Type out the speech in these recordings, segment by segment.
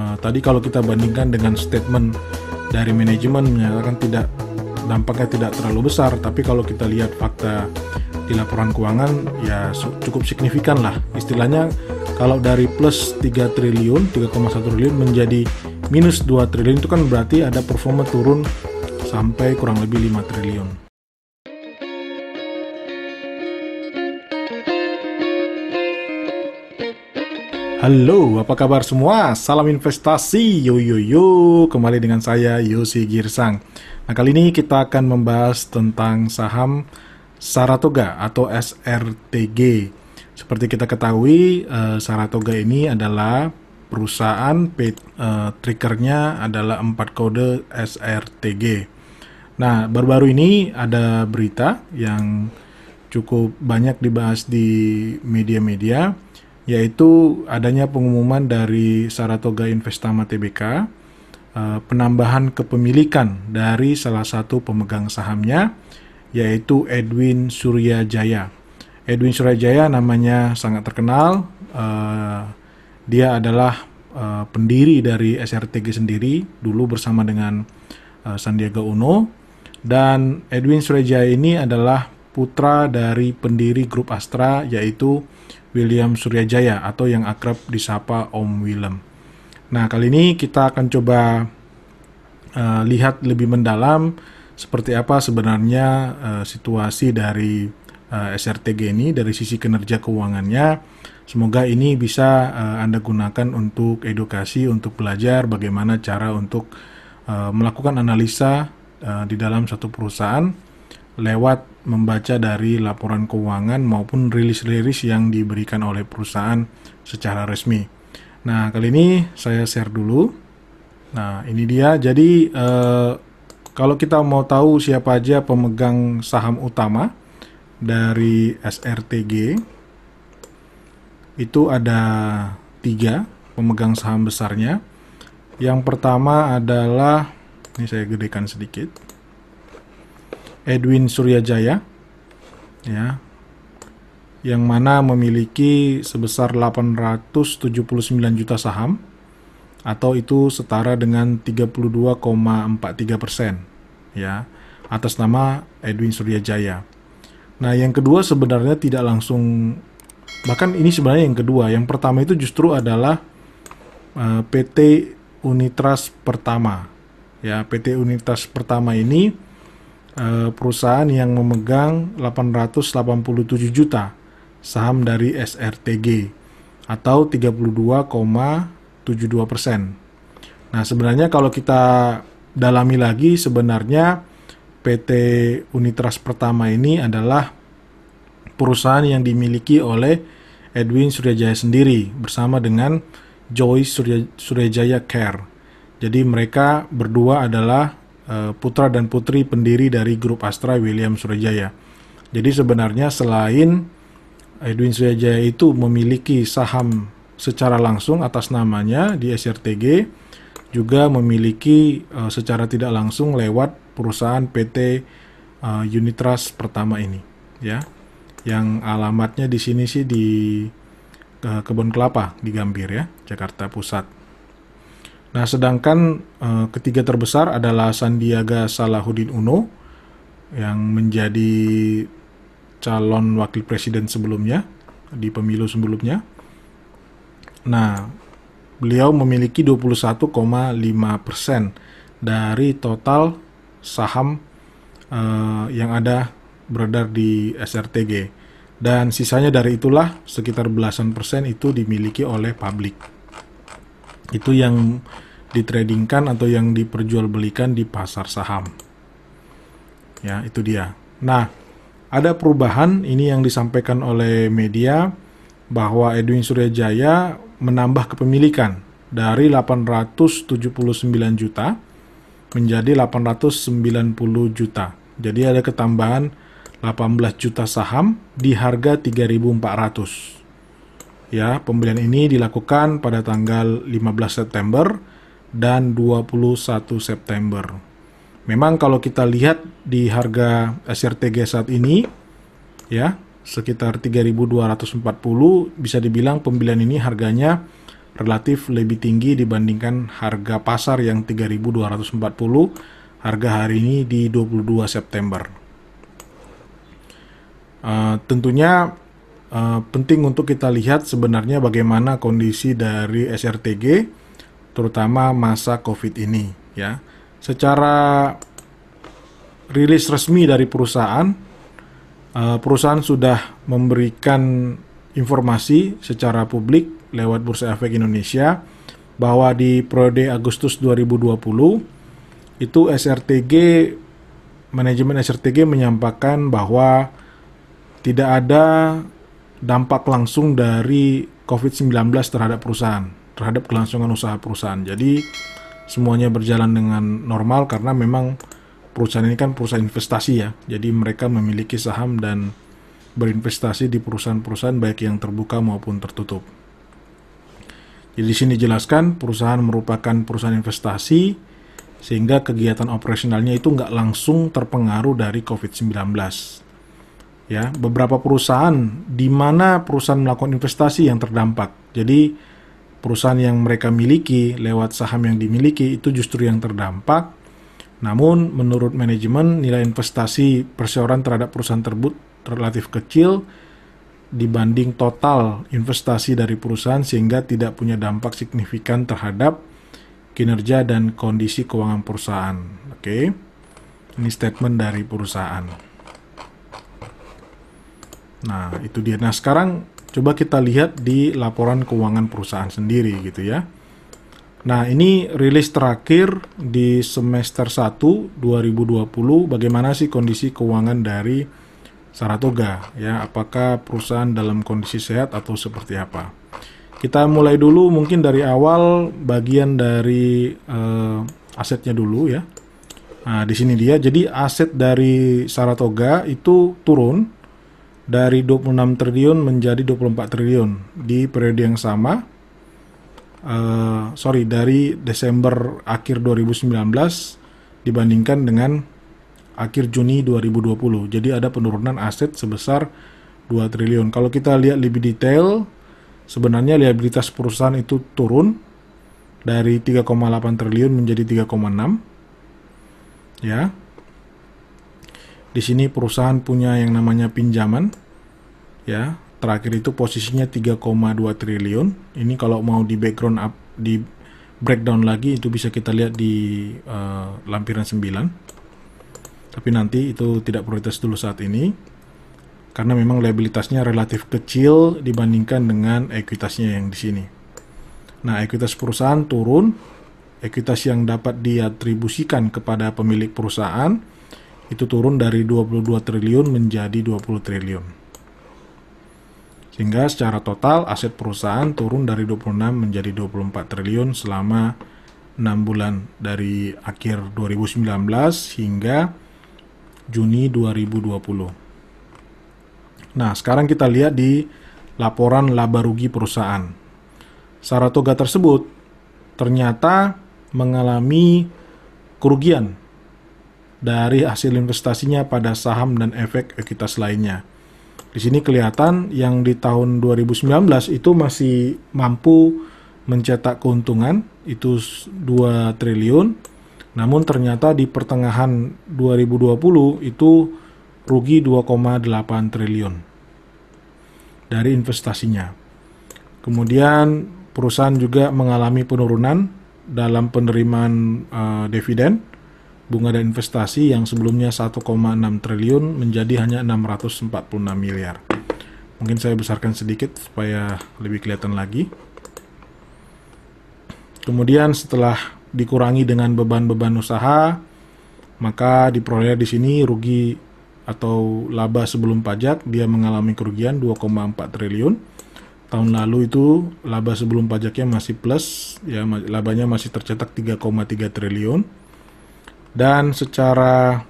Uh, tadi kalau kita bandingkan dengan statement dari manajemen menyatakan tidak dampaknya tidak terlalu besar, tapi kalau kita lihat fakta di laporan keuangan ya cukup signifikan lah. Istilahnya kalau dari plus 3 triliun, 3,1 triliun menjadi minus 2 triliun itu kan berarti ada performa turun sampai kurang lebih 5 triliun. Halo, apa kabar semua? Salam investasi, yo yo yo. Kembali dengan saya Yosi Girsang. Nah, kali ini kita akan membahas tentang saham Saratoga atau SRTG. Seperti kita ketahui, uh, Saratoga ini adalah perusahaan uh, triggernya adalah 4 kode SRTG. Nah, baru-baru ini ada berita yang cukup banyak dibahas di media-media yaitu adanya pengumuman dari Saratoga Investama Tbk uh, penambahan kepemilikan dari salah satu pemegang sahamnya yaitu Edwin Suryajaya. Edwin Suryajaya namanya sangat terkenal. Uh, dia adalah uh, pendiri dari SRTG sendiri dulu bersama dengan Sandiaga Uno dan Edwin Suryajaya ini adalah putra dari pendiri grup Astra yaitu William Suryajaya atau yang akrab disapa Om Willem. Nah, kali ini kita akan coba uh, lihat lebih mendalam seperti apa sebenarnya uh, situasi dari uh, eh, SRTG ini dari sisi kinerja keuangannya. Semoga ini bisa uh, Anda gunakan untuk edukasi, untuk belajar bagaimana cara untuk uh, melakukan analisa uh, di dalam satu perusahaan lewat membaca dari laporan keuangan maupun rilis-rilis yang diberikan oleh perusahaan secara resmi. Nah, kali ini saya share dulu. Nah, ini dia. Jadi, eh, kalau kita mau tahu siapa aja pemegang saham utama dari SRTG, itu ada tiga pemegang saham besarnya. Yang pertama adalah, ini saya gedekan sedikit Edwin Suryajaya ya yang mana memiliki sebesar 879 juta saham atau itu setara dengan 32,43 persen ya atas nama Edwin Suryajaya. Nah yang kedua sebenarnya tidak langsung bahkan ini sebenarnya yang kedua. Yang pertama itu justru adalah uh, eh, PT Unitras Pertama. Ya PT Unitras Pertama ini Eh, perusahaan yang memegang 887 juta saham dari SRTG atau 32,72 persen. Nah sebenarnya kalau kita dalami lagi sebenarnya PT Unitras pertama ini adalah perusahaan yang dimiliki oleh Edwin Suryajaya sendiri bersama dengan Joyce Suryajaya Care. Jadi mereka berdua adalah putra dan putri pendiri dari grup Astra William Surajaya. Jadi sebenarnya selain Edwin Surajaya itu memiliki saham secara langsung atas namanya di SRTG, juga memiliki uh, secara tidak langsung lewat perusahaan PT uh, eh, Unitras pertama ini, ya, yang alamatnya di sini sih di uh, Kebun Kelapa di Gambir ya, Jakarta Pusat. Nah, sedangkan uh, ketiga terbesar adalah Sandiaga Salahuddin Uno yang menjadi calon wakil presiden sebelumnya di pemilu sebelumnya. Nah, beliau memiliki 21,5% dari total saham uh, yang ada beredar di SRTG. Dan sisanya dari itulah sekitar belasan persen itu dimiliki oleh publik itu yang ditradingkan atau yang diperjualbelikan di pasar saham. Ya, itu dia. Nah, ada perubahan ini yang disampaikan oleh media bahwa Edwin Suryajaya menambah kepemilikan dari 879 juta menjadi 890 juta. Jadi ada ketambahan 18 juta saham di harga 3.400. Ya, pembelian ini dilakukan pada tanggal 15 September dan 21 September. Memang kalau kita lihat di harga SRTG saat ini ya, sekitar 3.240 bisa dibilang pembelian ini harganya relatif lebih tinggi dibandingkan harga pasar yang 3.240 harga hari ini di 22 September. Uh, tentunya uh, penting untuk kita lihat sebenarnya bagaimana kondisi dari SRTG terutama masa Covid ini ya. Secara rilis resmi dari perusahaan uh, perusahaan sudah memberikan informasi secara publik lewat Bursa Efek Indonesia bahwa di periode Agustus 2020 itu SRTG manajemen SRTG menyampaikan bahwa tidak ada dampak langsung dari COVID-19 terhadap perusahaan, terhadap kelangsungan usaha perusahaan. Jadi semuanya berjalan dengan normal karena memang perusahaan ini kan perusahaan investasi ya. Jadi mereka memiliki saham dan berinvestasi di perusahaan-perusahaan baik yang terbuka maupun tertutup. Jadi di sini dijelaskan perusahaan merupakan perusahaan investasi sehingga kegiatan operasionalnya itu nggak langsung terpengaruh dari COVID-19. Ya, beberapa perusahaan di mana perusahaan melakukan investasi yang terdampak. Jadi perusahaan yang mereka miliki lewat saham yang dimiliki itu justru yang terdampak. Namun menurut manajemen nilai investasi perseorangan terhadap perusahaan tersebut relatif kecil dibanding total investasi dari perusahaan sehingga tidak punya dampak signifikan terhadap kinerja dan kondisi keuangan perusahaan. Oke. Ini statement dari perusahaan. Nah, itu dia. Nah, sekarang coba kita lihat di laporan keuangan perusahaan sendiri gitu ya. Nah, ini rilis terakhir di semester 1 2020 bagaimana sih kondisi keuangan dari Saratoga ya? Apakah perusahaan dalam kondisi sehat atau seperti apa? Kita mulai dulu mungkin dari awal bagian dari uh, asetnya dulu ya. Nah di sini dia. Jadi aset dari Saratoga itu turun dari 26 triliun menjadi 24 triliun di periode yang sama uh, sorry dari Desember akhir 2019 dibandingkan dengan akhir Juni 2020. Jadi ada penurunan aset sebesar 2 triliun. Kalau kita lihat lebih detail, sebenarnya liabilitas perusahaan itu turun dari 3,8 triliun menjadi 3,6. Ya. Di sini perusahaan punya yang namanya pinjaman. Ya, terakhir itu posisinya 3,2 triliun. Ini kalau mau di background up di breakdown lagi itu bisa kita lihat di uh, lampiran 9 tapi nanti itu tidak prioritas dulu saat ini karena memang liabilitasnya relatif kecil dibandingkan dengan ekuitasnya yang di sini. Nah, ekuitas perusahaan turun, ekuitas yang dapat diatribusikan kepada pemilik perusahaan itu turun dari 22 triliun menjadi 20 triliun. Sehingga secara total aset perusahaan turun dari 26 menjadi 24 triliun selama 6 bulan dari akhir 2019 hingga Juni 2020. Nah, sekarang kita lihat di laporan laba rugi perusahaan. Saratoga tersebut ternyata mengalami kerugian dari hasil investasinya pada saham dan efek ekuitas lainnya. Di sini kelihatan yang di tahun 2019 itu masih mampu mencetak keuntungan itu 2 triliun namun ternyata di pertengahan 2020 itu rugi 2,8 triliun dari investasinya. Kemudian perusahaan juga mengalami penurunan dalam penerimaan uh, dividen bunga dan investasi yang sebelumnya 1,6 triliun menjadi hanya 646 miliar. Mungkin saya besarkan sedikit supaya lebih kelihatan lagi. Kemudian setelah dikurangi dengan beban-beban usaha, maka diperoleh di sini rugi atau laba sebelum pajak dia mengalami kerugian 2,4 triliun. Tahun lalu itu laba sebelum pajaknya masih plus, ya labanya masih tercetak 3,3 triliun. Dan secara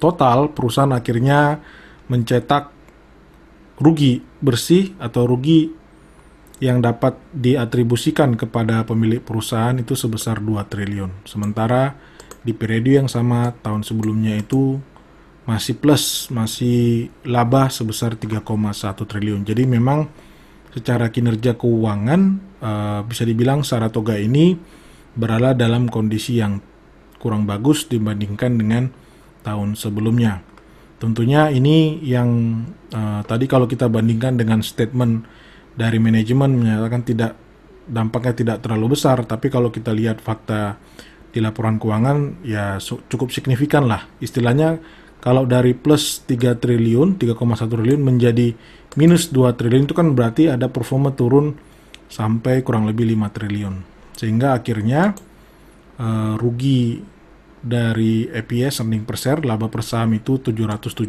total perusahaan akhirnya mencetak rugi bersih atau rugi yang dapat diatribusikan kepada pemilik perusahaan itu sebesar 2 triliun. Sementara di periode yang sama tahun sebelumnya itu masih plus, masih laba sebesar 3,1 triliun. Jadi memang secara kinerja keuangan uh, bisa dibilang Saratoga ini berada dalam kondisi yang kurang bagus dibandingkan dengan tahun sebelumnya. Tentunya ini yang uh, tadi kalau kita bandingkan dengan statement dari manajemen menyatakan tidak dampaknya tidak terlalu besar, tapi kalau kita lihat fakta di laporan keuangan ya cukup signifikan lah. Istilahnya kalau dari plus 3 triliun, 3,1 triliun menjadi minus 2 triliun itu kan berarti ada performa turun sampai kurang lebih 5 triliun. Sehingga akhirnya uh, rugi dari EPS earning per share laba per saham itu 771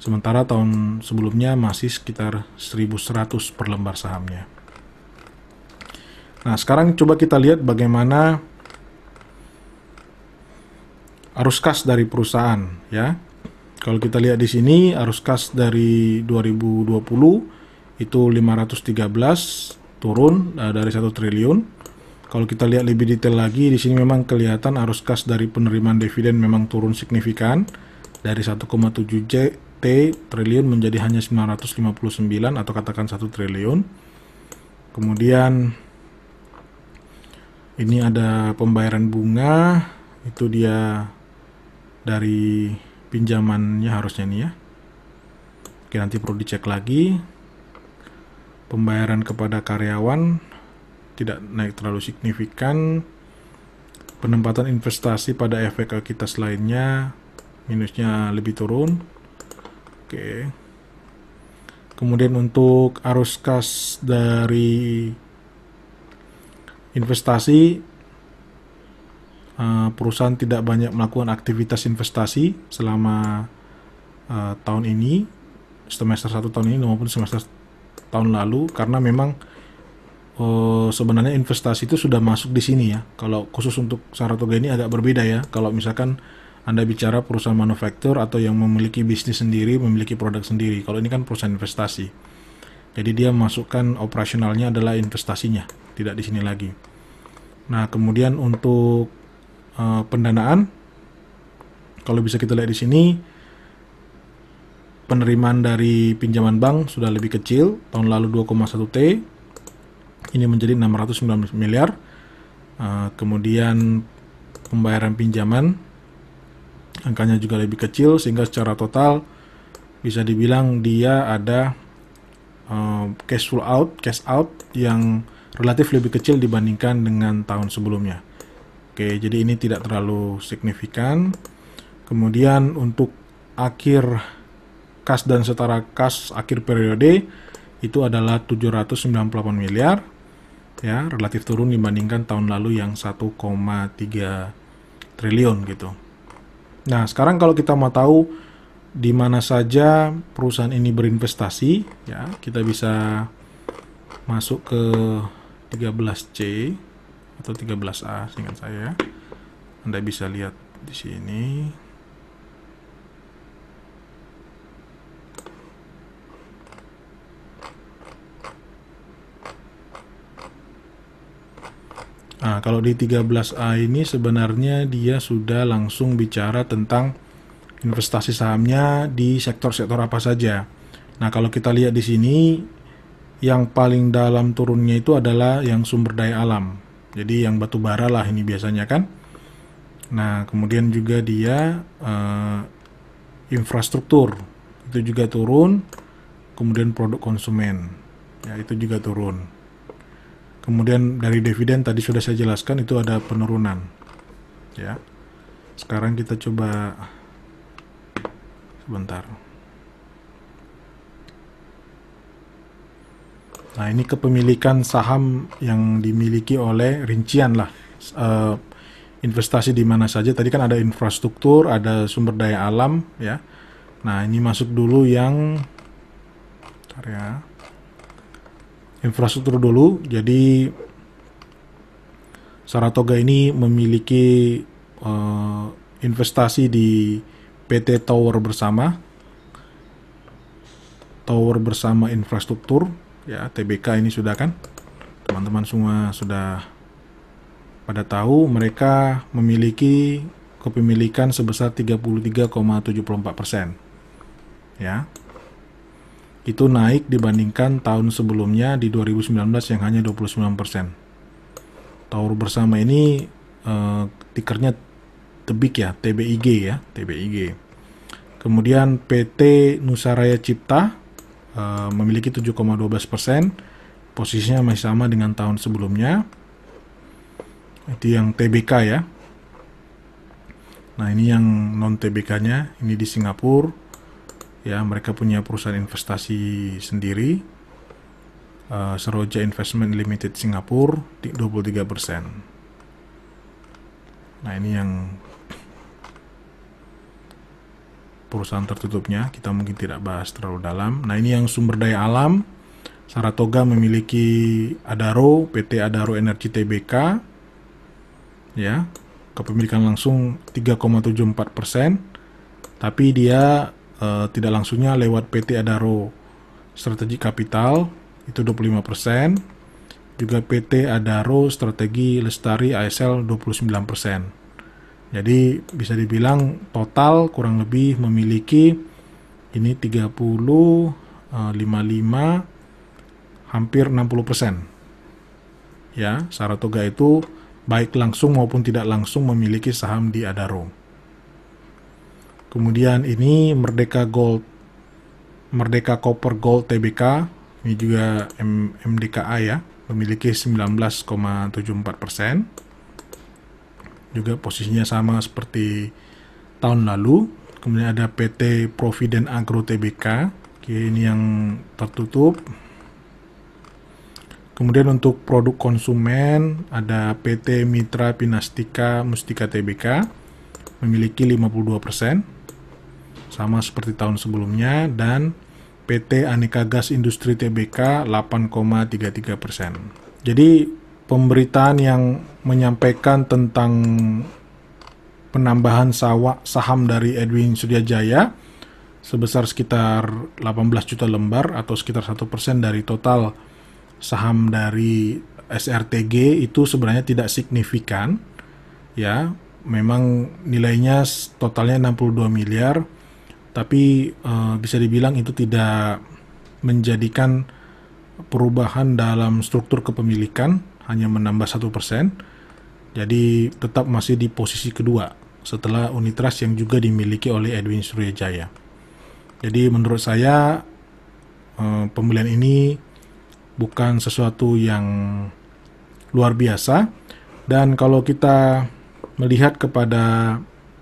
sementara tahun sebelumnya masih sekitar 1100 per lembar sahamnya. Nah, sekarang coba kita lihat bagaimana arus kas dari perusahaan ya. Kalau kita lihat di sini arus kas dari 2020 itu 513 turun uh, dari 1 triliun kalau kita lihat lebih detail lagi, di sini memang kelihatan arus kas dari penerimaan dividen memang turun signifikan dari 1,7 T triliun menjadi hanya 959 atau katakan 1 triliun. Kemudian ini ada pembayaran bunga, itu dia dari pinjamannya harusnya nih ya. Oke, nanti perlu dicek lagi. Pembayaran kepada karyawan tidak naik terlalu signifikan. Penempatan investasi pada efek kita lainnya minusnya lebih turun. Oke. Kemudian untuk arus kas dari investasi uh, perusahaan tidak banyak melakukan aktivitas investasi selama uh, tahun ini semester satu tahun ini maupun semester tahun lalu karena memang oh, sebenarnya investasi itu sudah masuk di sini ya. Kalau khusus untuk Saratoga ini agak berbeda ya. Kalau misalkan Anda bicara perusahaan manufaktur atau yang memiliki bisnis sendiri, memiliki produk sendiri. Kalau ini kan perusahaan investasi. Jadi dia masukkan operasionalnya adalah investasinya, tidak di sini lagi. Nah, kemudian untuk uh, pendanaan kalau bisa kita lihat di sini penerimaan dari pinjaman bank sudah lebih kecil, tahun lalu 2,1 T, ini menjadi 619 miliar. Uh, kemudian pembayaran pinjaman angkanya juga lebih kecil sehingga secara total bisa dibilang dia ada uh, cash flow out, cash out yang relatif lebih kecil dibandingkan dengan tahun sebelumnya. Oke, jadi ini tidak terlalu signifikan. Kemudian untuk akhir kas dan setara kas akhir periode itu adalah 798 miliar ya relatif turun dibandingkan tahun lalu yang 1,3 triliun gitu. Nah, sekarang kalau kita mau tahu di mana saja perusahaan ini berinvestasi, ya, kita bisa masuk ke 13C atau 13A seingat saya. Anda bisa lihat di sini. Nah, kalau di 13A ini sebenarnya dia sudah langsung bicara tentang investasi sahamnya di sektor-sektor apa saja. Nah, kalau kita lihat di sini yang paling dalam turunnya itu adalah yang sumber daya alam. Jadi yang batu bara lah ini biasanya kan. Nah, kemudian juga dia uh, infrastruktur itu juga turun. Kemudian produk konsumen ya itu juga turun. Kemudian dari dividen tadi sudah saya jelaskan itu ada penurunan. Ya. Sekarang kita coba sebentar. Nah, ini kepemilikan saham yang dimiliki oleh rincian lah. Uh, investasi di mana saja. Tadi kan ada infrastruktur, ada sumber daya alam, ya. Nah, ini masuk dulu yang Bentar ya infrastruktur dulu. Jadi Saratoga ini memiliki uh, investasi di PT Tower Bersama, Tower Bersama Infrastruktur, ya TBK ini sudah kan, teman-teman semua sudah pada tahu mereka memiliki kepemilikan sebesar 33,74 persen, ya. Itu naik dibandingkan tahun sebelumnya di 2019 yang hanya 29%. Taur bersama ini uh, tikernya tebik ya, TBIG ya, TBIG. Kemudian PT Nusaraya Cipta uh, memiliki 7,12 persen, posisinya masih sama dengan tahun sebelumnya. Itu yang TBK ya. Nah ini yang non TBK-nya, ini di Singapura. Ya mereka punya perusahaan investasi sendiri. Uh, Seroja Investment Limited Singapura di 23 persen. Nah ini yang perusahaan tertutupnya. Kita mungkin tidak bahas terlalu dalam. Nah ini yang sumber daya alam. Saratoga memiliki Adaro PT Adaro Energi Tbk ya kepemilikan langsung 3,74 persen. Tapi dia uh, tidak langsungnya lewat PT Adaro Strategi Kapital itu 25 persen juga PT Adaro Strategi Lestari ASL 29 persen jadi bisa dibilang total kurang lebih memiliki ini 30 55 eh, hampir 60%. Ya, Saratoga itu baik langsung maupun tidak langsung memiliki saham di Adaro. Kemudian ini Merdeka Gold Merdeka Copper Gold Tbk ini juga MDKA ya, memiliki 19,74 persen juga posisinya sama seperti tahun lalu. Kemudian ada PT Providen Agro Tbk, Oke, ini yang tertutup. Kemudian untuk produk konsumen ada PT Mitra Pinastika Mustika Tbk memiliki 52% sama seperti tahun sebelumnya dan PT Aneka Gas Industri Tbk 8,33%. Jadi pemberitaan yang menyampaikan tentang penambahan sawa, saham dari Edwin Suryajaya sebesar sekitar 18 juta lembar atau sekitar satu persen dari total saham dari SRTG itu sebenarnya tidak signifikan ya memang nilainya totalnya 62 miliar tapi uh, bisa dibilang itu tidak menjadikan perubahan dalam struktur kepemilikan hanya menambah satu persen, jadi tetap masih di posisi kedua setelah Unitras yang juga dimiliki oleh Edwin Suryajaya. Jadi menurut saya eh, pembelian ini bukan sesuatu yang luar biasa dan kalau kita melihat kepada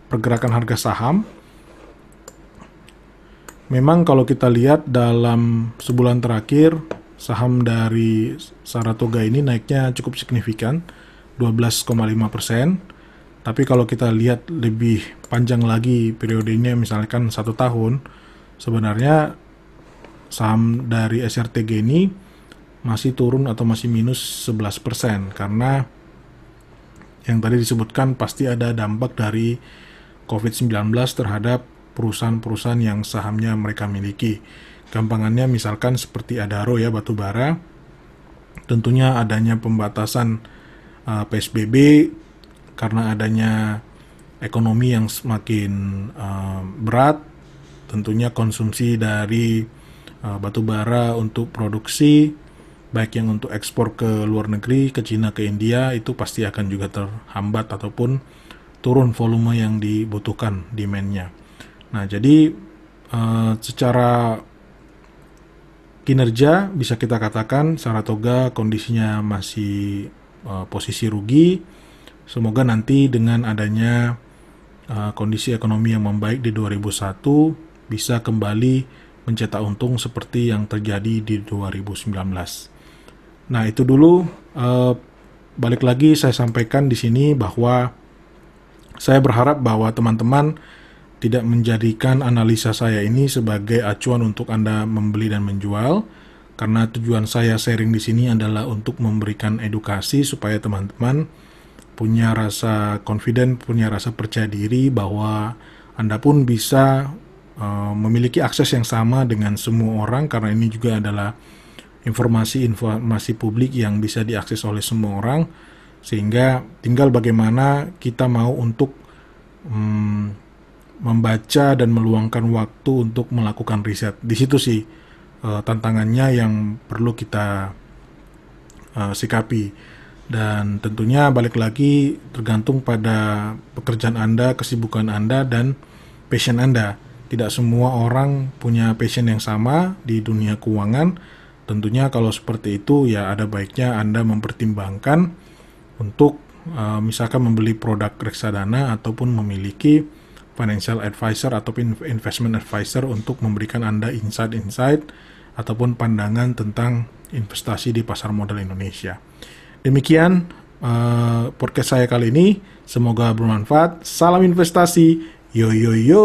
pergerakan harga saham memang kalau kita lihat dalam sebulan terakhir saham dari Saratoga ini naiknya cukup signifikan 12,5 persen. Tapi kalau kita lihat lebih panjang lagi periodenya misalkan satu tahun, sebenarnya saham dari SRTG ini masih turun atau masih minus 11 persen karena yang tadi disebutkan pasti ada dampak dari COVID-19 terhadap perusahaan-perusahaan yang sahamnya mereka miliki. Gampangannya misalkan seperti Adaro ya batu bara, tentunya adanya pembatasan uh, PSBB karena adanya ekonomi yang semakin uh, berat, tentunya konsumsi dari uh, batu bara untuk produksi baik yang untuk ekspor ke luar negeri, ke Cina, ke India itu pasti akan juga terhambat ataupun turun volume yang dibutuhkan demand-nya. Nah, jadi uh, secara kinerja bisa kita katakan Saratoga kondisinya masih uh, posisi rugi. Semoga nanti dengan adanya uh, kondisi ekonomi yang membaik di 2001 bisa kembali mencetak untung seperti yang terjadi di 2019. Nah, itu dulu uh, balik lagi saya sampaikan di sini bahwa saya berharap bahwa teman-teman tidak menjadikan analisa saya ini sebagai acuan untuk Anda membeli dan menjual karena tujuan saya sharing di sini adalah untuk memberikan edukasi supaya teman-teman punya rasa confident, punya rasa percaya diri bahwa Anda pun bisa uh, memiliki akses yang sama dengan semua orang karena ini juga adalah informasi-informasi publik yang bisa diakses oleh semua orang. Sehingga tinggal bagaimana kita mau untuk um, membaca dan meluangkan waktu untuk melakukan riset. Di situ sih uh, tantangannya yang perlu kita uh, sikapi. Dan tentunya balik lagi tergantung pada pekerjaan Anda, kesibukan Anda, dan passion Anda. Tidak semua orang punya passion yang sama di dunia keuangan. Tentunya kalau seperti itu ya ada baiknya Anda mempertimbangkan untuk uh, misalkan membeli produk reksadana ataupun memiliki financial advisor ataupun investment advisor untuk memberikan Anda insight-insight ataupun pandangan tentang investasi di pasar modal Indonesia. Demikian uh, podcast saya kali ini. Semoga bermanfaat. Salam investasi. Yo yo yo.